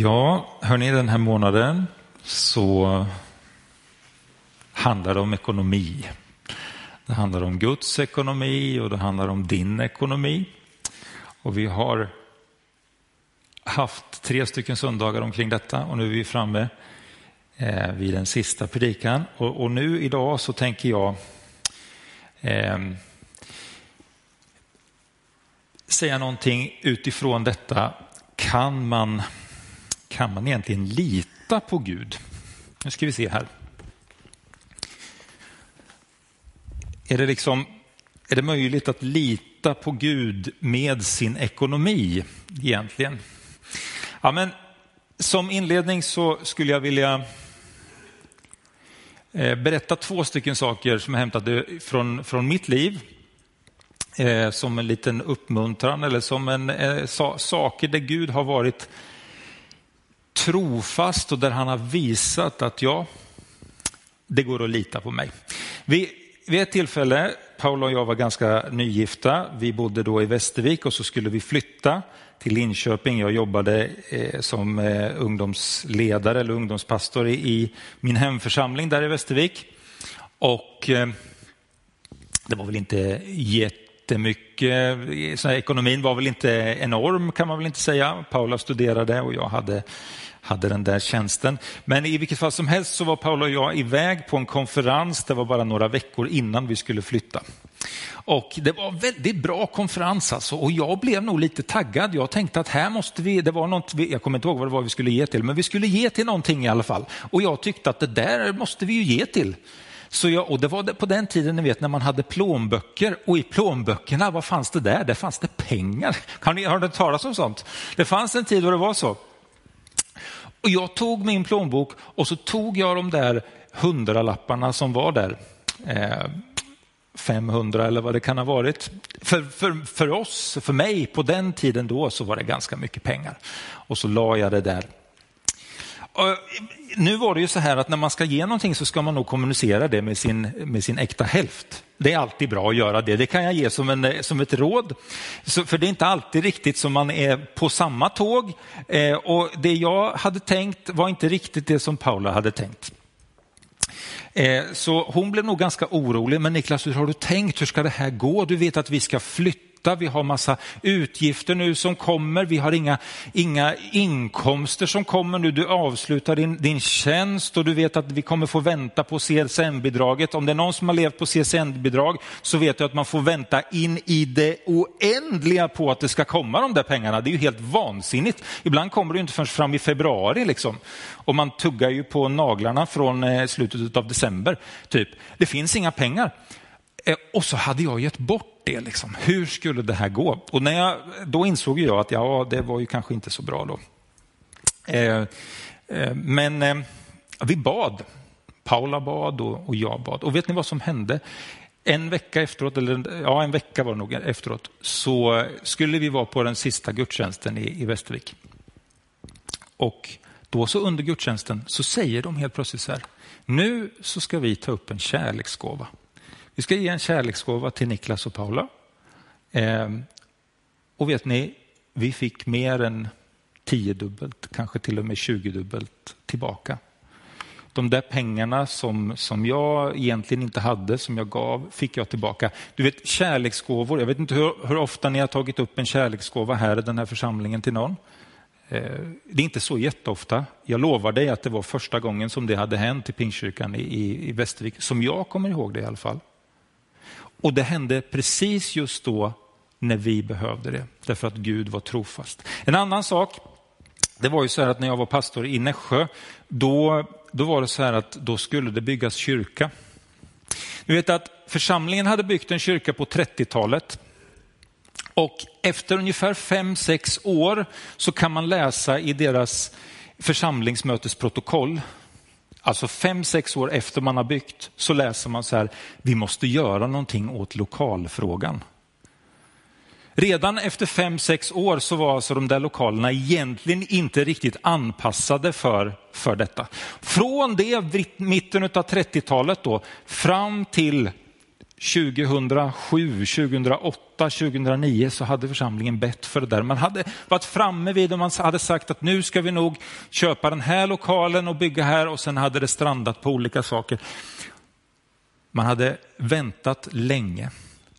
Ja, hörni, den här månaden så handlar det om ekonomi. Det handlar om Guds ekonomi och det handlar om din ekonomi. Och vi har haft tre stycken söndagar omkring detta och nu är vi framme eh, vid den sista predikan. Och, och, nu idag så tänker jag eh, säga någonting utifrån detta. Kan man kan man egentligen lita på Gud? Nu ska vi se här. Är det, liksom, är det möjligt att lita på Gud med sin ekonomi egentligen? Ja, men som inledning så skulle jag vilja eh, berätta två stycken saker som är hämtade från, från mitt liv eh, som en liten uppmuntran eller som en, eh, saker där Gud har varit trofast och där han har visat att ja, det går att lita på mig. Vi, vid ett tillfälle, Paula och jag var ganska nygifta, vi bodde då i Västervik och så skulle vi flytta till Linköping. Jag jobbade eh, som eh, ungdomsledare eller ungdomspastor i, i, min hemförsamling där i Västervik. Och eh, det var väl inte jättemycket, så ekonomin var väl inte enorm kan man väl inte säga. Paula studerade och jag hade hade den där tjänsten. Men i vilket fall som helst så var Paula och jag iväg på en konferens, det var bara några veckor innan vi skulle flytta. Och det var en väldigt bra konferens alltså och jag blev nog lite taggad. Jag tänkte att här måste vi, det var något, jag kommer inte ihåg vad det var vi skulle ge till, men vi skulle ge till någonting i alla fall. Och jag tyckte att det där måste vi ju ge till. Så jag, och det var på den tiden ni vet när man hade plånböcker och i plånböckerna, vad fanns det där? Där fanns det pengar. Har ni hört talas om sånt? Det fanns en tid då det var så. Och jag tog min plånbok och så tog jag de där hundralapparna som var där. Eh, 500 eller vad det kan ha varit. För, för, för oss, för mig på den tiden då så var det ganska mycket pengar. Och så la jag det där. Och nu var det ju så här att när man ska ge någonting så ska man nog kommunicera det med sin, med sin äkta hälft. Det är alltid bra att göra det. Det kan jag ge som, en, eh, som ett råd. Så, för det är inte alltid riktigt som man är på samma tåg. Eh, och det jag hade tänkt var inte riktigt det som Paula hade tänkt. Eh, så hon blev nog ganska orolig. Men Niklas, hur har du tänkt? Hur ska det här gå? Du vet att vi ska flytta flytta, vi har massa utgifter nu som kommer, vi har inga, inga inkomster som kommer nu. Du avslutar din, din tjänst och du vet att vi kommer få vänta på CSN-bidraget. Om det är någon som har levt på CSN-bidrag så vet du att man får vänta in i det oändliga på att det ska komma de där pengarna. Det är ju helt vansinnigt. Ibland kommer det inte förrän fram i februari liksom. Och man tuggar ju på naglarna från eh, slutet av december. Typ. Det finns inga pengar. Eh, och så hade jag gett bort det. Liksom. Hur skulle det här gå? Och när jag, då insåg jag att ja, det var ju kanske inte så bra då. Eh, eh, men eh, vi bad. Paula bad och, och jag bad. Och vet ni vad som hände? En vecka efteråt, eller ja, en vecka var det nog efteråt, så skulle vi vara på den sista gudstjänsten i, i Västervik. Och då så under gudstjänsten så säger de helt plötsligt så här, nu så ska vi ta upp en kärleksgåva. Vi ska ge en kärleksgåva till Niklas och Paula. Eh, och vet ni, vi fick mer än tiodubbelt, kanske till och med tjugodubbelt tillbaka. De där pengarna som, som jag egentligen inte hade, som jag gav, fick jag tillbaka. Du vet kärleksgåvor, jag vet inte hur, hur ofta ni har tagit upp en kärleksgåva här i den här församlingen till någon. Eh, det är inte så jätteofta. Jag lovar dig att det var första gången som det hade hänt i Pingstkyrkan i, i, i Västervik, som jag kommer ihåg det i alla fall. Och det hände precis just då när vi behövde det, därför att Gud var trofast. En annan sak, det var ju så här att när jag var pastor i Nässjö, då, då var det så här att då skulle det byggas kyrka. Du vet att församlingen hade byggt en kyrka på 30-talet. Och efter ungefär fem sex år så kan man läsa i deras församlingsmötesprotokoll Alltså fem, sex år efter man har byggt så läser man så här, vi måste göra någonting åt lokalfrågan. Redan efter fem, sex år så var alltså de där lokalerna egentligen inte riktigt anpassade för, för detta. Från det mitten av 30-talet då fram till 2007, 2008 2008, 2009 så hade församlingen bett för det där. Man hade varit framme vid och man hade sagt att nu ska vi nog köpa den här lokalen och bygga här och sen hade det strandat på olika saker. Man hade väntat länge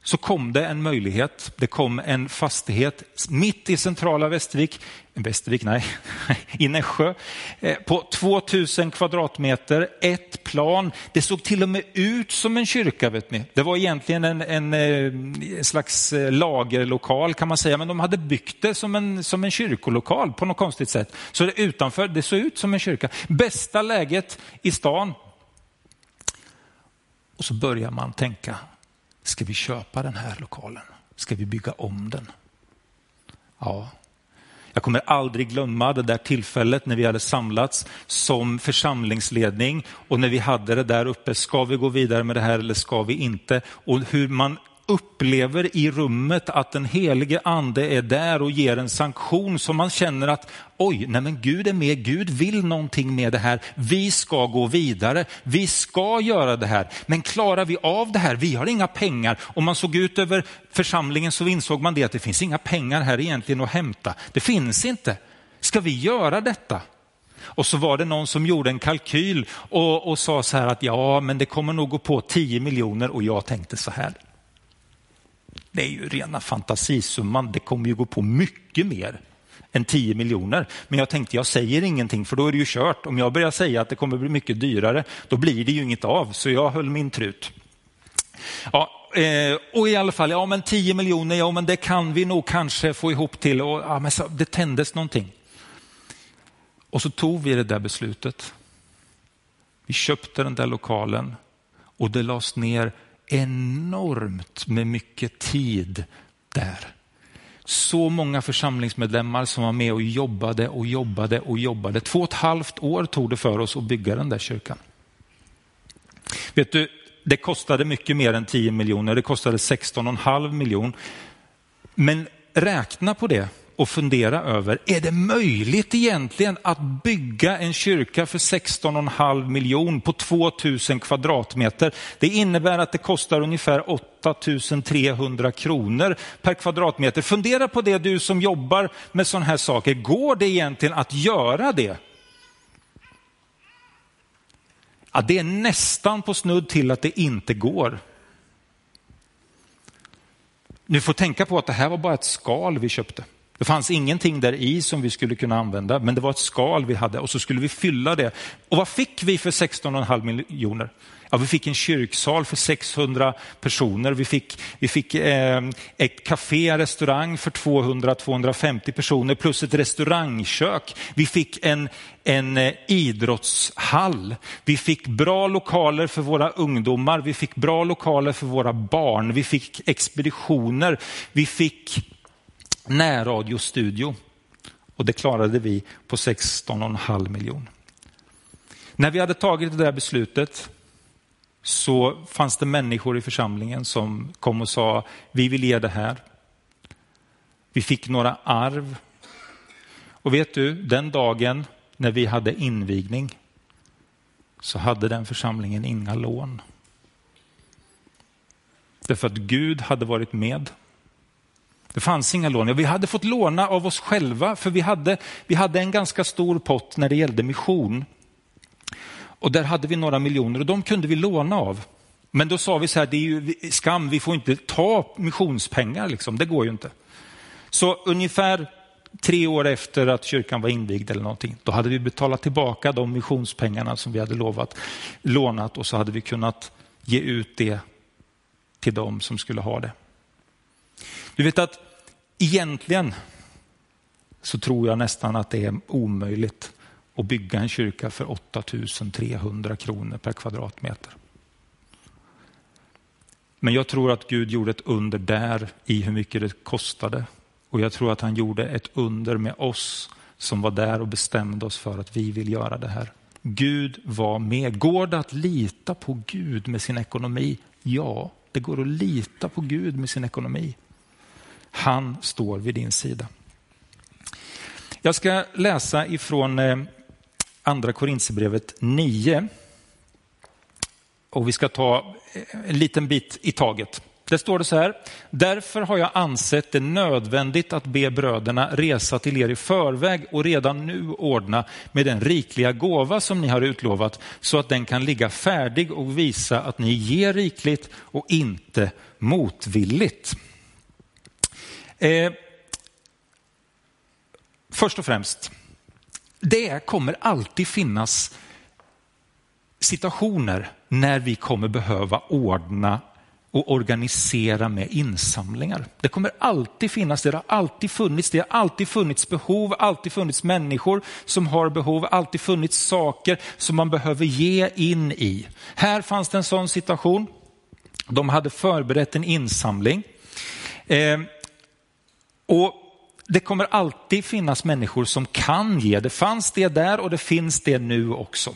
så kom det en möjlighet. Det kom en fastighet mitt i centrala Västervik, Västervik, nej, i Nässjö, eh, på 2000 kvadratmeter, ett plan. Det såg till och med ut som en kyrka. Vet ni. Det var egentligen en, en, eh, en slags eh, lagerlokal kan man säga, men de hade byggt det som en, som en kyrkolokal på något konstigt sätt. Så det utanför, det såg ut som en kyrka. Bästa läget i stan. Och så börjar man tänka, Ska vi köpa den här lokalen? Ska vi bygga om den? Ja, jag kommer aldrig glömma det där tillfället när vi hade samlats som församlingsledning och när vi hade det där uppe. Ska vi gå vidare med det här eller ska vi inte? Och hur man upplever i rummet att den helige ande är där och ger en sanktion som man känner att oj, nej men Gud är med, Gud vill någonting med det här. Vi ska gå vidare, vi ska göra det här. Men klarar vi av det här? Vi har inga pengar. Om man såg ut över församlingen så insåg man det att det finns inga pengar här egentligen att hämta. Det finns inte. Ska vi göra detta? Och så var det någon som gjorde en kalkyl och, och sa så här att ja, men det kommer nog gå på 10 miljoner och jag tänkte så här, det är ju rena fantasisumman. Det kommer ju gå på mycket mer än 10 miljoner. Men jag tänkte jag säger ingenting för då är det ju kört. Om jag börjar säga att det kommer bli mycket dyrare, då blir det ju inget av. Så jag höll min trut. Ja, eh, och i alla fall, ja men 10 miljoner, ja men det kan vi nog kanske få ihop till. Och, ja, men så, det tändes någonting. Och så tog vi det där beslutet. Vi köpte den där lokalen och det lades ner enormt med mycket tid där. Så många församlingsmedlemmar som var med och jobbade och jobbade och jobbade. Två och ett halvt år tog det för oss att bygga den där kyrkan. Vet du, det kostade mycket mer än 10 miljoner, det kostade 16,5 miljoner. Men räkna på det och fundera över, är det möjligt egentligen att bygga en kyrka för 16,5 miljon på 2000 kvadratmeter? Det innebär att det kostar ungefär 8300 kronor per kvadratmeter. Fundera på det du som jobbar med sådana här saker. Går det egentligen att göra det? Ja, det är nästan på snudd till att det inte går. Nu får tänka på att det här var bara ett skal vi köpte. Det fanns ingenting där i som vi skulle kunna använda, men det var ett skal vi hade och så skulle vi fylla det. Och vad fick vi för 16,5 miljoner? Ja, vi fick en kyrksal för 600 personer. Vi fick, vi fick eh, ett café, restaurang för 200-250 personer plus ett restaurangkök. Vi fick en, en eh, idrottshall. Vi fick bra lokaler för våra ungdomar. Vi fick bra lokaler för våra barn. Vi fick expeditioner. Vi fick närradiostudio och det klarade vi på 16,5 miljoner. När vi hade tagit det där beslutet så fanns det människor i församlingen som kom och sa, vi vill ge det här. Vi fick några arv. Och vet du, den dagen när vi hade invigning så hade den församlingen inga lån. Därför att Gud hade varit med det fanns inga lån. Vi hade fått låna av oss själva för vi hade, vi hade en ganska stor pott när det gällde mission. Och där hade vi några miljoner och de kunde vi låna av. Men då sa vi så här, det är ju skam, vi får inte ta missionspengar, liksom. det går ju inte. Så ungefär tre år efter att kyrkan var invigd eller någonting, då hade vi betalat tillbaka de missionspengarna som vi hade lovat, lånat och så hade vi kunnat ge ut det till dem som skulle ha det. Du vet att egentligen så tror jag nästan att det är omöjligt att bygga en kyrka för 8300 kronor per kvadratmeter. Men jag tror att Gud gjorde ett under där i hur mycket det kostade. Och jag tror att han gjorde ett under med oss som var där och bestämde oss för att vi vill göra det här. Gud var med. Går det att lita på Gud med sin ekonomi? Ja, det går att lita på Gud med sin ekonomi. Han står vid din sida. Jag ska läsa ifrån eh, andra Korintierbrevet 9. Och vi ska ta eh, en liten bit i taget. Där står det så här, därför har jag ansett det nödvändigt att be bröderna resa till er i förväg och redan nu ordna med den rikliga gåva som ni har utlovat så att den kan ligga färdig och visa att ni ger rikligt och inte motvilligt. Eh, först och främst, det kommer alltid finnas situationer när vi kommer behöva ordna och organisera med insamlingar. Det kommer alltid finnas, det har alltid funnits, det har alltid funnits behov, alltid funnits människor som har behov, alltid funnits saker som man behöver ge in i. Här fanns det en sån situation. De hade förberett en insamling. Eh, och det kommer alltid finnas människor som kan ge. Det fanns det där och det finns det nu också.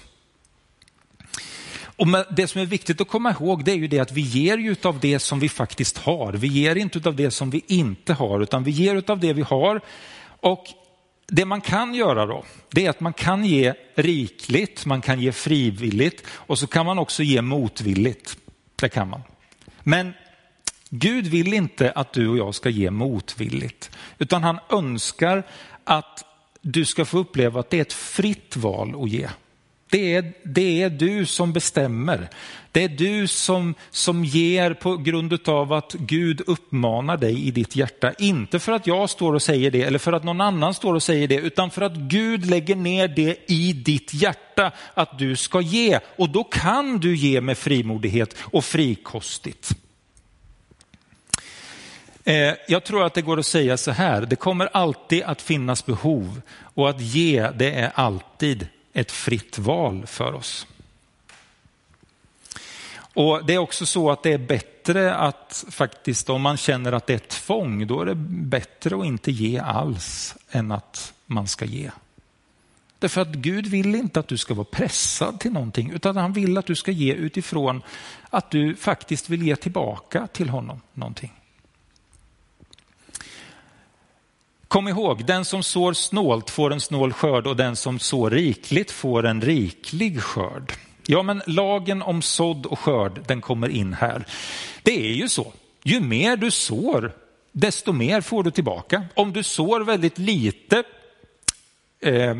Och det som är viktigt att komma ihåg det är ju det att vi ger ju av det som vi faktiskt har. Vi ger inte av det som vi inte har utan vi ger av det vi har. Och det man kan göra då, det är att man kan ge rikligt, man kan ge frivilligt och så kan man också ge motvilligt. Det kan man. Men Gud vill inte att du och jag ska ge motvilligt, utan han önskar att du ska få uppleva att det är ett fritt val att ge. Det är, det är du som bestämmer. Det är du som, som ger på grund av att Gud uppmanar dig i ditt hjärta. Inte för att jag står och säger det eller för att någon annan står och säger det, utan för att Gud lägger ner det i ditt hjärta att du ska ge. Och då kan du ge med frimodighet och frikostigt. Eh, jag tror att det går att säga så här, det kommer alltid att finnas behov och att ge det är alltid ett fritt val för oss. Och Det är också så att det är bättre att faktiskt om man känner att det är tvång, då är det bättre att inte ge alls än att man ska ge. Därför att Gud vill inte att du ska vara pressad till någonting, utan han vill att du ska ge utifrån att du faktiskt vill ge tillbaka till honom någonting. Kom ihåg, den som sår snålt får en snål skörd och den som sår rikligt får en riklig skörd. Ja, men lagen om sådd och skörd, den kommer in här. Det är ju så, ju mer du sår, desto mer får du tillbaka. Om du sår väldigt lite eh,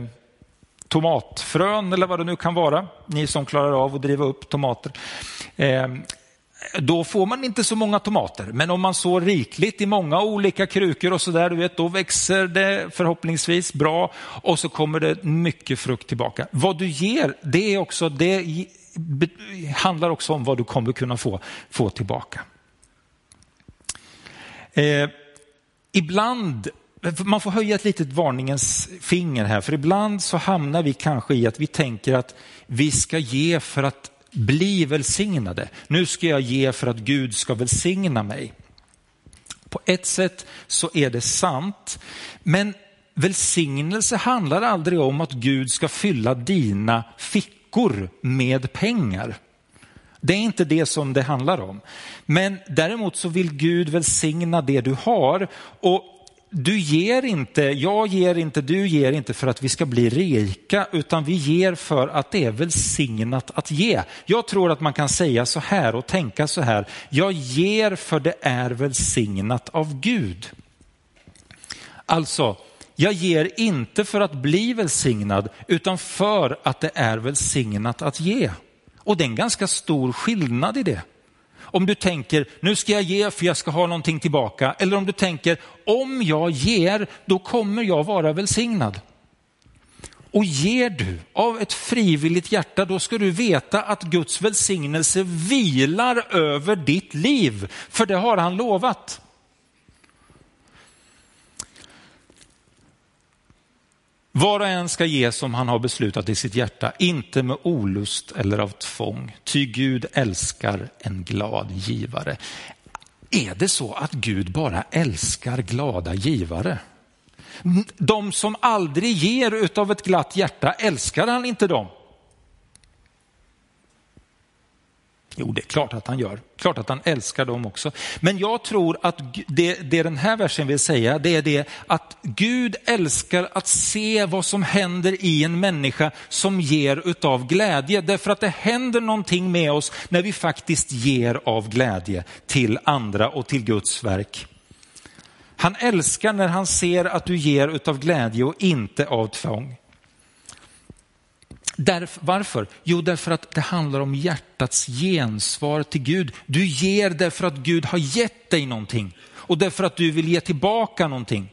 tomatfrön eller vad det nu kan vara, ni som klarar av att driva upp tomater, eh, då får man inte så många tomater. Men om man sår rikligt i många olika krukor och sådär, du vet, då växer det förhoppningsvis bra och så kommer det mycket frukt tillbaka. Vad du ger, det, är också, det handlar också om vad du kommer kunna få, få tillbaka. Eh, ibland man får höja ett litet varningens finger här, för ibland så hamnar vi kanske i att vi tänker att vi ska ge för att bli välsignade. Nu ska jag ge för att Gud ska välsigna mig. På ett sätt så är det sant, men välsignelse handlar aldrig om att Gud ska fylla dina fickor med pengar. Det är inte det som det handlar om. Men däremot så vill Gud välsigna det du har och du ger inte, jag ger inte, du ger inte för att vi ska bli rika, utan vi ger för att det är välsignat att ge. Jag tror att man kan säga så här och tänka så här, jag ger för det är välsignat av Gud. Alltså, jag ger inte för att bli välsignad, utan för att det är välsignat att ge. Och det är en ganska stor skillnad i det. Om du tänker, nu ska jag ge för jag ska ha någonting tillbaka. Eller om du tänker, om jag ger, då kommer jag vara välsignad. Och ger du av ett frivilligt hjärta, då ska du veta att Guds välsignelse vilar över ditt liv. För det har han lovat. Var och en ska ge som han har beslutat i sitt hjärta, inte med olust eller av tvång. Ty Gud älskar en glad givare. Är det så att Gud bara älskar glada givare? De som aldrig ger utav ett glatt hjärta, älskar han inte dem? Jo, det är klart att han gör. Klart att han älskar dem också. Men jag tror att det, det den här versen vill säga, det är det att Gud älskar att se vad som händer i en människa som ger utav glädje. Därför att det händer någonting med oss när vi faktiskt ger av glädje till andra och till Guds verk. Han älskar när han ser att du ger utav glädje och inte av tvång. Därf, varför? Jo, därför att det handlar om hjärtats gensvar till Gud. Du ger därför att Gud har gett dig någonting och därför att du vill ge tillbaka någonting.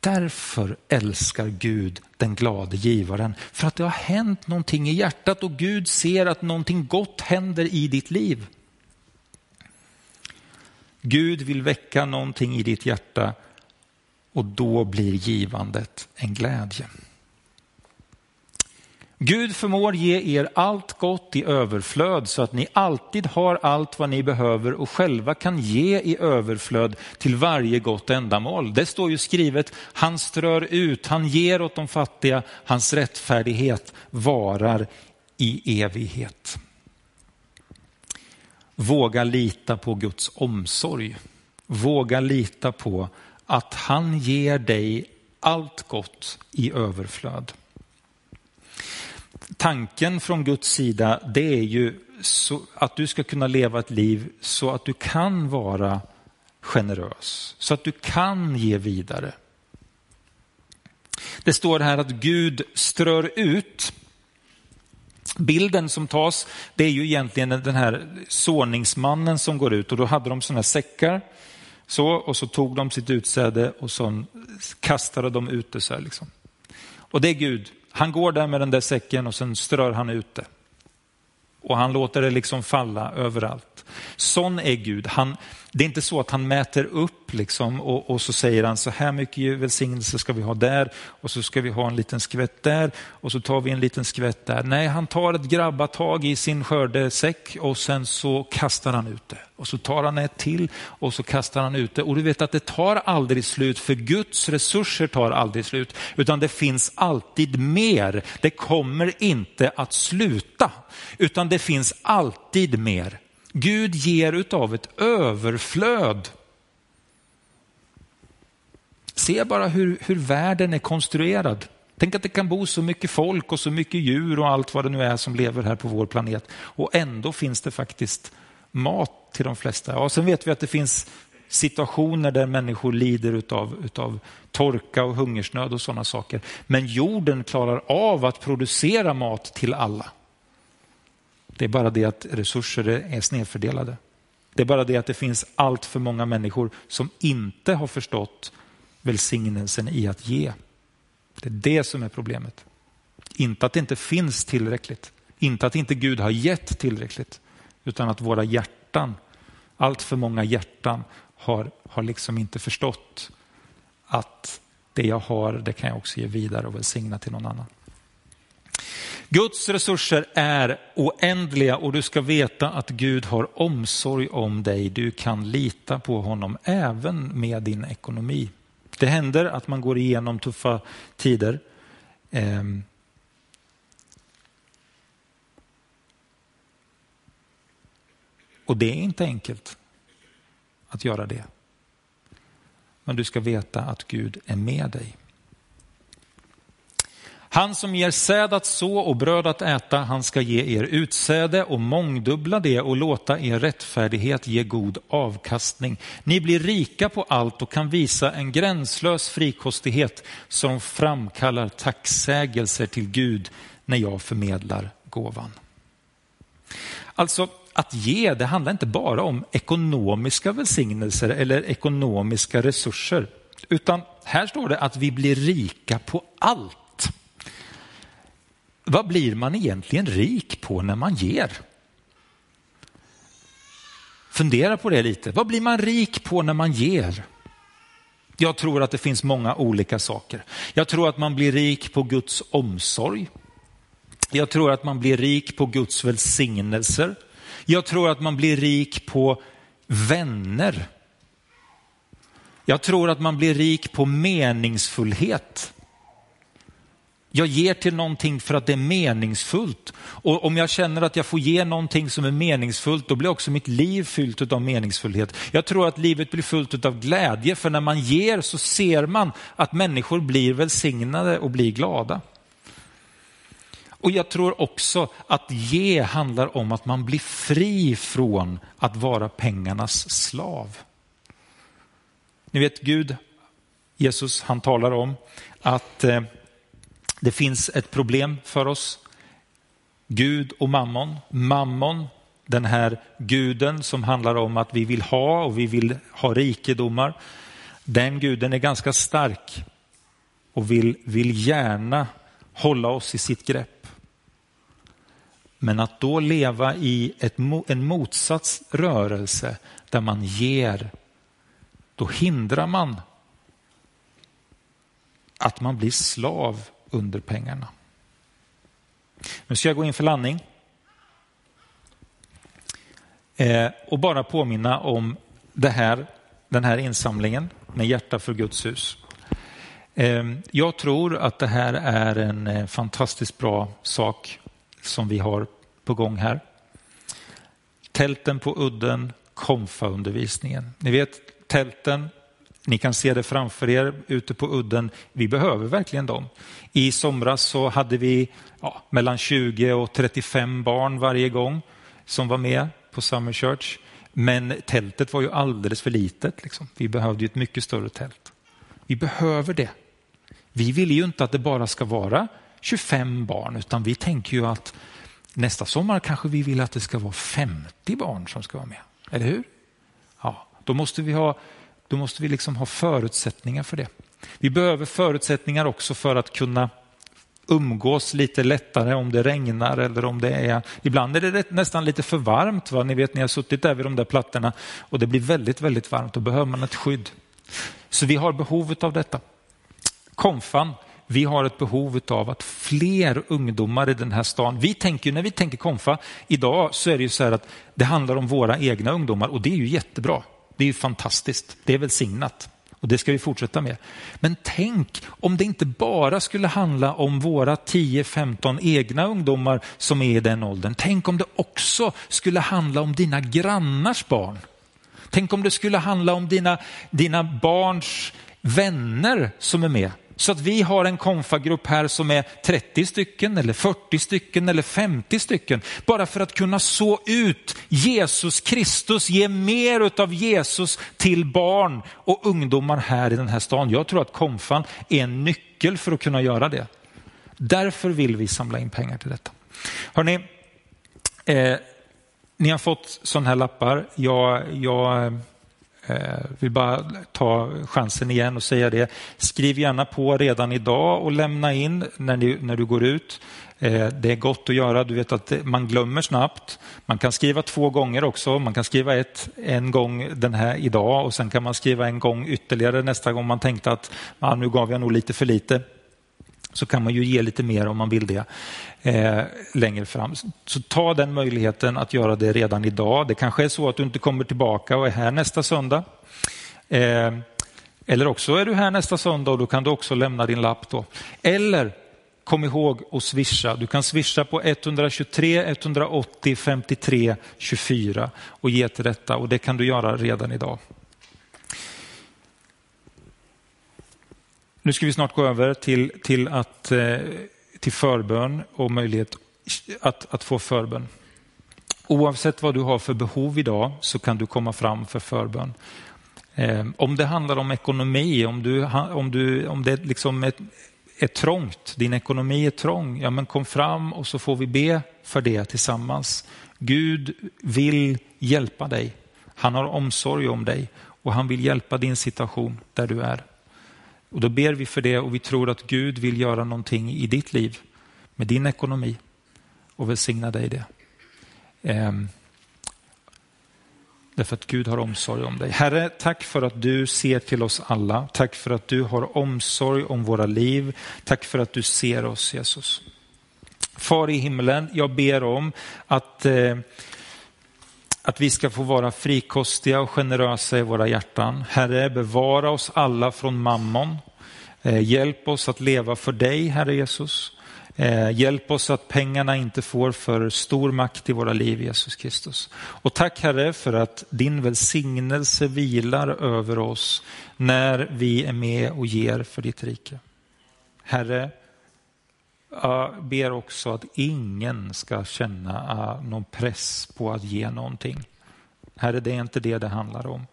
Därför älskar Gud den glade givaren. För att det har hänt någonting i hjärtat och Gud ser att någonting gott händer i ditt liv. Gud vill väcka någonting i ditt hjärta och då blir givandet en glädje. Gud förmår ge er allt gott i överflöd så att ni alltid har allt vad ni behöver och själva kan ge i överflöd till varje gott ändamål. Det står ju skrivet, han strör ut, han ger åt de fattiga, hans rättfärdighet varar i evighet. Våga lita på Guds omsorg. Våga lita på att han ger dig allt gott i överflöd. Tanken från Guds sida det är ju att du ska kunna leva ett liv så att du kan vara generös, så att du kan ge vidare. Det står här att Gud strör ut. Bilden som tas det är ju egentligen den här såningsmannen som går ut och då hade de sådana här säckar så, och så tog de sitt utsäde och så kastade de ut det. Så liksom. Och det är Gud. Han går där med den där säcken och sen strör han ut det. Och han låter det liksom falla överallt. Sån är Gud. Han, det är inte så att han mäter upp liksom och, och, så säger han så här mycket välsignelse ska vi ha där och så ska vi ha en liten skvätt där och så tar vi en liten skvätt där. Nej, han tar ett grabbatag i sin skördesäck och sen så kastar han ut det. Och så tar han ett till och så kastar han ut det. Och du vet att det tar aldrig slut för Guds resurser tar aldrig slut utan det finns alltid mer. Det kommer inte att sluta utan det finns alltid mer. Gud ger utav ett överflöd. Se bara hur, hur världen är konstruerad. Tänk att det kan bo så mycket folk och så mycket djur och allt vad det nu är som lever här på vår planet. Och ändå finns det faktiskt mat till de flesta. Ja, sen vet vi att det finns situationer där människor lider utav, utav torka och hungersnöd och sådana saker. Men jorden klarar av att producera mat till alla. Det är bara det att resurser är snedfördelade. Det är bara det att det finns allt för många människor som inte har förstått välsignelsen i att ge. Det är det som är problemet. Inte att det inte finns tillräckligt. Inte att inte Gud har gett tillräckligt. Utan att våra hjärtan, allt för många hjärtan har, har liksom inte förstått att det jag har, det kan jag också ge vidare och välsigna till någon annan. Guds resurser är oändliga och du ska veta att Gud har omsorg om dig. Du kan lita på honom även med din ekonomi. Det händer att man går igenom tuffa tider. Ehm, Och det är inte enkelt att göra det. Men du ska veta att Gud är med dig. Han som ger säd att så och bröd att äta, han ska ge er utsäde och mångdubbla det och låta er rättfärdighet ge god avkastning. Ni blir rika på allt och kan visa en gränslös frikostighet som framkallar tacksägelser till Gud när jag förmedlar gåvan. Alltså, att ge, det handlar inte bara om ekonomiska välsignelser eller ekonomiska resurser, utan här står det att vi blir rika på allt. Vad blir man egentligen rik på när man ger? Fundera på det lite. Vad blir man rik på när man ger? Jag tror att det finns många olika saker. Jag tror att man blir rik på Guds omsorg. Jag tror att man blir rik på Guds välsignelser. Jag tror att man blir rik på vänner. Jag tror att man blir rik på meningsfullhet. Jag ger till någonting för att det är meningsfullt. Och om jag känner att jag får ge någonting som är meningsfullt, då blir också mitt liv fyllt av meningsfullhet. Jag tror att livet blir fullt av glädje, för när man ger så ser man att människor blir välsignade och blir glada. Och jag tror också att ge handlar om att man blir fri från att vara pengarnas slav. Ni vet Gud, Jesus, han talar om att eh, det finns ett problem för oss. Gud och mammon. Mammon, den här guden som handlar om att vi vill ha och vi vill ha rikedomar. Den guden är ganska stark och vill, vill gärna hålla oss i sitt grepp. Men att då leva i ett, en motsatsrörelse där man ger, då hindrar man att man blir slav under pengarna. Nu ska jag gå in för landning. Eh, och bara påminna om det här, den här insamlingen med hjärta för Guds hus. Ehm, jag tror att det här är en eh, fantastiskt bra sak som vi har på gång här. Tälten på udden, konfa-undervisningen. Ni vet tälten, ni kan se det framför er ute på udden. Vi behöver verkligen dem. I somras så hade vi ja, mellan 20 och 35 barn varje gång som var med på Summer Church. Men tältet var ju alldeles för litet. Liksom. Vi behövde ju ett mycket större tält. Vi behöver det. Vi vill ju inte att det bara ska vara 25 barn utan vi tänker ju att nästa sommar kanske vi vill att det ska vara 50 barn som ska vara med. Eller hur? Ja, då måste vi ha då måste vi liksom ha förutsättningar för det. Vi behöver förutsättningar också för att kunna umgås lite lättare om det regnar eller om det är, ibland är det nästan lite för varmt. Va? Ni vet, ni har suttit där vid de där plattorna och det blir väldigt, väldigt varmt. Då behöver man ett skydd. Så vi har behovet av detta. Konfan, vi har ett behov av att fler ungdomar i den här stan, vi tänker när vi tänker konfa idag så är det ju så här att det handlar om våra egna ungdomar och det är ju jättebra. Det är ju fantastiskt. Det är välsignat. Och det ska vi fortsätta med. Men tänk om det inte bara skulle handla om våra 10-15 egna ungdomar som är i den åldern. Tänk om det också skulle handla om dina grannars barn. Tänk om det skulle handla om dina, dina barns vänner som är med. Så att vi har en konfagrupp här som är 30 stycken eller 40 stycken eller 50 stycken. Bara för att kunna så ut Jesus Kristus, ge mer av Jesus till barn och ungdomar här i den här stan. Jag tror att konfan är en nyckel för att kunna göra det. Därför vill vi samla in pengar till detta. Hörrni, eh, ni har fått sådana här lappar. Jag, jag Eh, vill bara ta chansen igen och säga det. Skriv gärna på redan idag och lämna in när, ni, när du går ut. Eh, det är gott att göra. Du vet att man glömmer snabbt. Man kan skriva två gånger också. Man kan skriva ett, en gång den här idag och sen kan man skriva en gång ytterligare nästa gång man tänkte att ah, nu gav jag nog lite för lite så kan man ju ge lite mer om man vill det eh, längre fram. Så ta den möjligheten att göra det redan idag. Det kanske är så att du inte kommer tillbaka och är här nästa söndag. Eh, eller också är du här nästa söndag och då kan du också lämna din lapp då. Eller kom ihåg att swisha. Du kan swisha på 123 180 53 24 och ge till detta och det kan du göra redan idag. Nu ska vi snart gå över till, till, att, eh, till förbön och möjlighet att, att få förbön. Oavsett vad du har för behov idag så kan du komma fram för förbön. Eh, om det handlar om ekonomi, om, du, om, du, om det liksom är, är trångt, din ekonomi är trång, ja men kom fram och så får vi be för det tillsammans. Gud vill hjälpa dig. Han har omsorg om dig och han vill hjälpa din situation där du är. Och Då ber vi för det och vi tror att Gud vill göra någonting i ditt liv med din ekonomi och välsigna dig det. Ehm. Därför att Gud har omsorg om dig. Herre, tack för att du ser till oss alla. Tack för att du har omsorg om våra liv. Tack för att du ser oss Jesus. Far i himlen, jag ber om att eh, att vi ska få vara frikostiga och generösa i våra hjärtan. Herre, bevara oss alla från mammon. Eh, hjälp oss att leva för dig, Herre Jesus. Eh, hjälp oss att pengarna inte får för stor makt i våra liv, Jesus Kristus. Och tack Herre för att din välsignelse vilar över oss när vi är med och ger för ditt rike. Herre, jag ber också att ingen ska känna eh, någon press på att ge någonting. Herre, det är inte det det handlar om.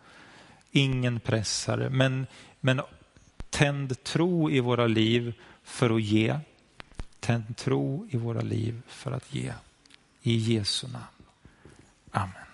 Ingen press, Herre, men, men tänd tro i våra liv för att ge. Tänd tro i våra liv för att ge. I Jesu namn. Amen.